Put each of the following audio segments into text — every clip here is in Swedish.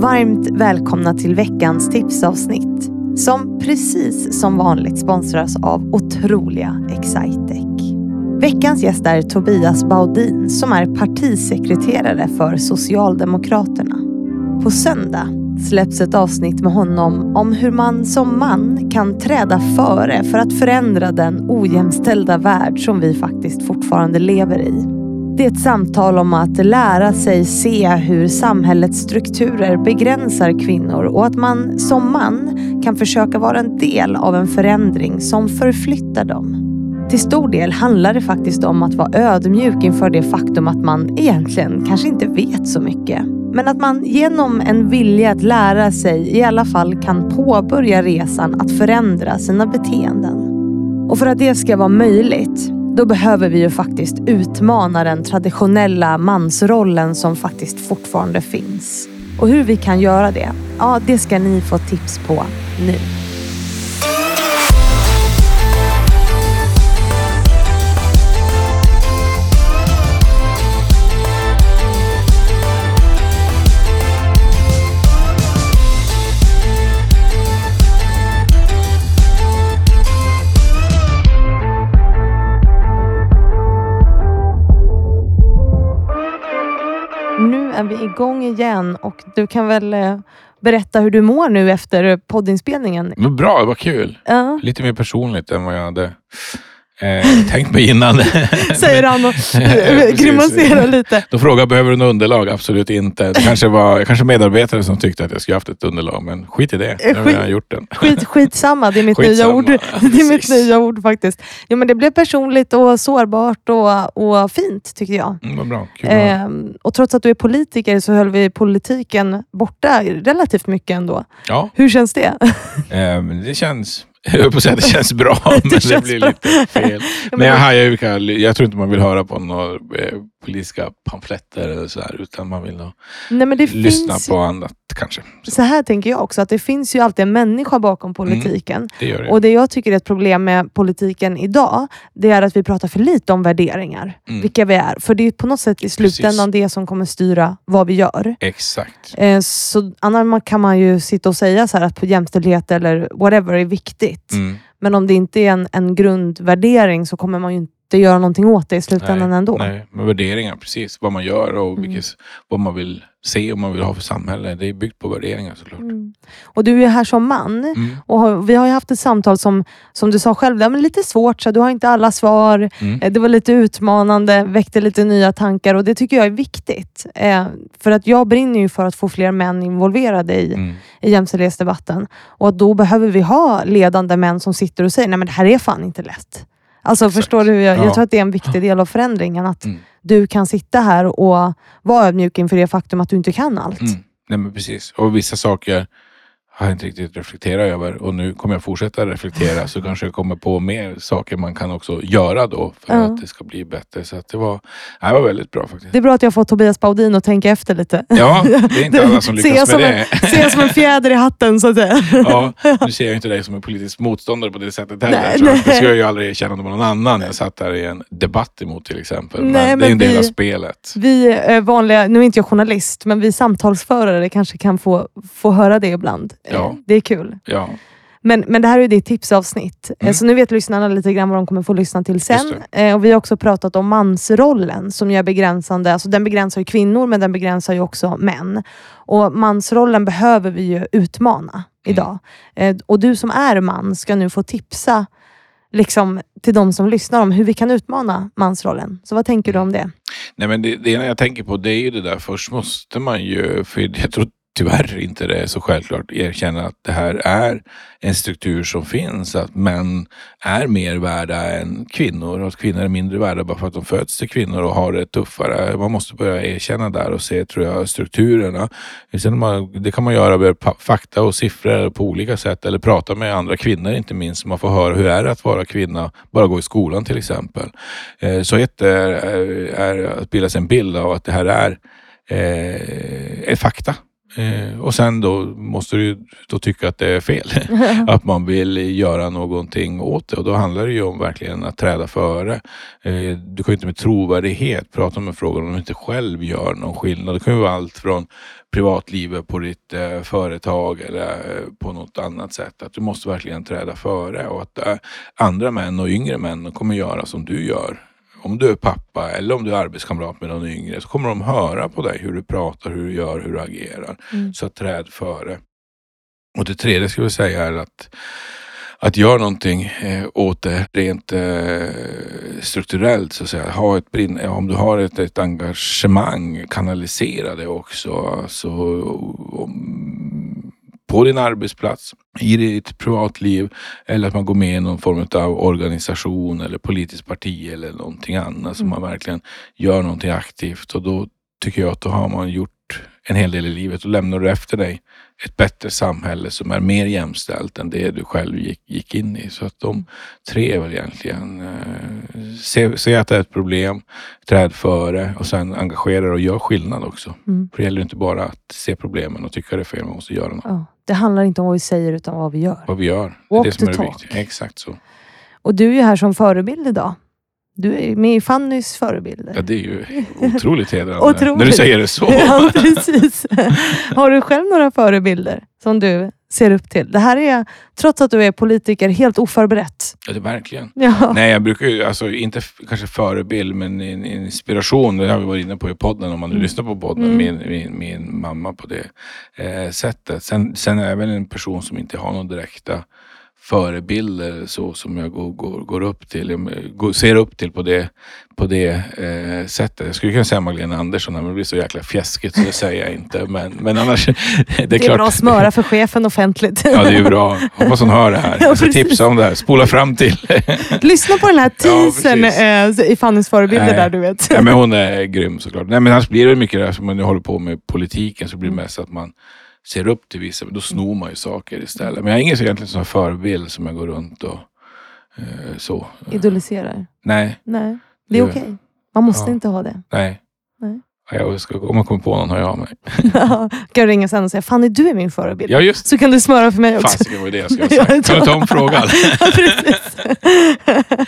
Varmt välkomna till veckans tipsavsnitt som precis som vanligt sponsras av otroliga Excitec. Veckans gäst är Tobias Baudin som är partisekreterare för Socialdemokraterna. På söndag släpps ett avsnitt med honom om hur man som man kan träda före för att förändra den ojämställda värld som vi faktiskt fortfarande lever i. Det är ett samtal om att lära sig se hur samhällets strukturer begränsar kvinnor och att man som man kan försöka vara en del av en förändring som förflyttar dem. Till stor del handlar det faktiskt om att vara ödmjuk inför det faktum att man egentligen kanske inte vet så mycket. Men att man genom en vilja att lära sig i alla fall kan påbörja resan att förändra sina beteenden. Och för att det ska vara möjligt då behöver vi ju faktiskt utmana den traditionella mansrollen som faktiskt fortfarande finns. Och hur vi kan göra det, ja det ska ni få tips på nu. Är vi igång igen och du kan väl eh, berätta hur du mår nu efter poddinspelningen. Men bra, vad kul. Ja, Lite mer personligt än vad jag hade eh, tänkt mig innan. säger han och grimaserar lite. De frågade, behöver du något underlag? Absolut inte. Det kanske var kanske medarbetare som tyckte att jag skulle haft ett underlag, men skit i det. Nu har jag gjort den. Skit, skitsamma, det är mitt Skitsamma, nya ord. Det är mitt nya ord faktiskt. Jo, men det blev personligt och sårbart och, och fint tycker jag. Mm, vad bra. Kul. Ehm, och trots att du är politiker så höll vi politiken borta relativt mycket ändå. Ja, Hur känns det? eh, det känns... Jag höll på att säga att det känns bra, men det, känns blir bra. lite fel. men- jag hajar ju jag tror inte man vill höra på några eh, politiska pamfletter eller så här, utan man vill Nej, men det lyssna finns, på annat kanske. Så, Så här tänker jag också, att det finns ju alltid en människa bakom politiken. det gör det. Och det jag tycker är ett problem med politiken idag, det är att vi pratar för lite om värderingar. Mm. Vilka vi är. För det är på något sätt i slutändan det som kommer styra vad vi gör. Exakt. Eh, Så annars kan man ju sitta och säga så här att jämställdhet eller whatever är viktigt. Mm. Men om det inte är en, en grundvärdering så kommer man ju inte göra någonting åt det i slutändan ändå. Nej, men värderingar, precis. Vad man gör och Mm. vilket, vad man vill se och man vill ha för samhälle. Det är byggt på värderingar såklart. Mm. Och du är här som man. Mm. Och har- vi har ju haft ett samtal som, som du sa själv, det var lite svårt, så du har inte alla svar. Mm. Eh, Det var lite utmanande, väckte lite nya tankar och det tycker jag är viktigt. Eh, för att jag brinner ju för att få fler män involverade i, Mm. I jämställdhetsdebatten. Och att då behöver vi ha ledande män som sitter och säger, nej men det här är fan inte lätt. Alltså Exakt. förstår du? Jag, Ja. jag tror att det är en viktig del av förändringen. Att Mm. du kan sitta här och vara ödmjuk inför det faktum att du inte kan allt. Mm. Nej, men precis. Och vissa saker har jag inte riktigt reflekterat över och nu kommer jag fortsätta reflektera så kanske jag kommer på mer saker man kan också göra då för Ja. att det ska bli bättre. Så det, var, det var väldigt bra faktiskt. Det är bra att jag fått Tobias Baudin att tänka efter lite. Ja, det är inte alla som lyckas som med det. Ser jag som en fjäder i hatten så att säga. Ja, nu ser jag inte dig som en politisk motståndare på det sättet heller. Nej. Det skulle jag ju aldrig erkänna om någon annan jag satt där i en debatt emot till exempel. Men, Nej, det är men en del vi- av spelet. Vi eh, vanliga, nu är inte jag journalist, men vi samtalsförare kanske kan få, få höra det ibland. Eh, Ja. Det är kul. Ja, Men, men det här är ditt tipsavsnitt, Eh, Mm. så nu vet lyssnarna lite grann vad de kommer få lyssna till sen. Eh, och vi har också pratat om mansrollen som är begränsande. Alltså den begränsar kvinnor, men den begränsar ju också män. Och mansrollen behöver vi ju utmana Mm. idag. Eh, och du som är man ska nu få tipsa liksom, till de som lyssnar om hur vi kan utmana mansrollen. Så vad tänker du om det? Nej, men det, det jag tänker på det är ju det där, först måste man ju, för jag tror tyvärr inte det är så självklart, erkänna att det här är en struktur som finns, att män är mer värda än kvinnor och att kvinnor är mindre värda bara för att de föds till kvinnor och har det tuffare. Man måste börja erkänna där och se, tror jag, strukturerna. Sen man, det kan man göra med fakta och siffror på olika sätt eller prata med andra kvinnor inte minst. så Man får höra hur är det att vara kvinna, bara gå i skolan till exempel. Eh, så ett är, är att bilda sig en bild av att det här är, eh, är fakta. Eh, och sen då måste du då tycka att det är fel. att man vill göra någonting åt det. Och då handlar det ju om verkligen att träda före. Eh, du kan ju inte med trovärdighet prata om en fråga om du inte själv gör någon skillnad. Det kan ju vara allt från privatlivet på ditt eh, företag eller eh, på något annat sätt. Att du måste verkligen träda före och att eh, andra män och yngre män kommer göra som du gör om du är pappa eller om du är arbetskamrat med någon yngre så kommer de höra på dig hur du pratar, hur du gör, hur du agerar. Mm. Så träd före. Och det tredje skulle jag säga är att att göra någonting eh, åt det rent eh, strukturellt. Så att säga. Ha ett brinn, om du har ett, ett engagemang, kanalisera det också. Alltså, på din arbetsplats, i ditt privatliv eller att man går med i någon form av organisation eller politiskt parti eller någonting annat. Så mm. man verkligen gör någonting aktivt och då tycker jag att då har man gjort en hel del i livet och lämnar du efter dig ett bättre samhälle som är mer jämställt än det du själv gick, gick in i. Så att de tre är väl egentligen eh, se, se, att det är ett problem, träd före och sen engagera och gör skillnad också. Mm. För det gäller inte bara att se problemen och tycka det är fel, man måste göra något. Ja, det handlar inte om vad vi säger utan vad vi gör. Vad vi gör. Walk det är det som är det viktiga. Exakt så. Och du är ju här som förebild idag. Du är med i Fannys förebilder. Ja, det är ju otroligt hedrande otroligt. när du säger det så. ja, precis. Har du själv några förebilder som du ser upp till? Det här är, trots att du är politiker, helt oförberett. Ja, det verkligen. Ja. Nej, jag brukar ju, alltså inte kanske förebild, men en inspiration. Det har vi varit inne på i podden, om man nu mm. lyssnar på podden. Mm. Min, min, min, mamma på det eh, sättet. Sen, sen väl en person som inte har någon direkta förebilder så som jag går, går, går upp till, går, ser upp till på det, på det eh, sättet. Jag skulle kunna säga Magdalena Andersson, men det blir så jäkla fjäskigt så det säger jag inte. Men, men annars, det är, det är klart. bra att smöra för chefen offentligt. ja, det är bra. Hoppas hon hör det här. Jag ska tipsa om det här. Spola fram till. Lyssna på den här teasern ja, eh, i Fannys förebilder där du vet. ja, men hon är grym såklart. Nej, men annars blir det mycket där som man håller på med politiken så blir det mest att man ser upp till vissa, då snor man ju saker istället. Men jag har ingen egentligen sån förebild som jag går runt och eh, så. Idoliserar? Nej. Nej, det är okej. Okay. Man måste ja. inte ha det. Nej. Nej. Jag ska, om jag kommer på någon hör jag av mig. kan du ringa sen och säga, Fanny du är min förebild. Ja, just. Så kan du smöra för mig också. Fasiken var det jag skulle sagt. Kan du ta om frågan? ja, precis.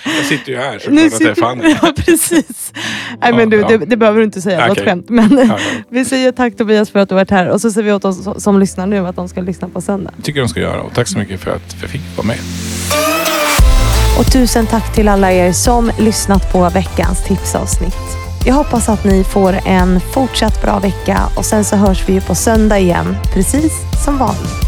Jag sitter ju här så nu att det är Fanny. ja, precis. Nej, men du, ja. det, det, behöver du inte säga, det var ett skämt. Men ja, vi säger tack Tobias för att du varit här och så säger vi åt oss som lyssnar nu att de ska lyssna på söndag. Det tycker de ska göra och tack så mycket för att jag fick vara med. Och tusen tack till alla er som lyssnat på veckans tipsavsnitt. Jag hoppas att ni får en fortsatt bra vecka och sen så hörs vi ju på söndag igen, precis som vanligt.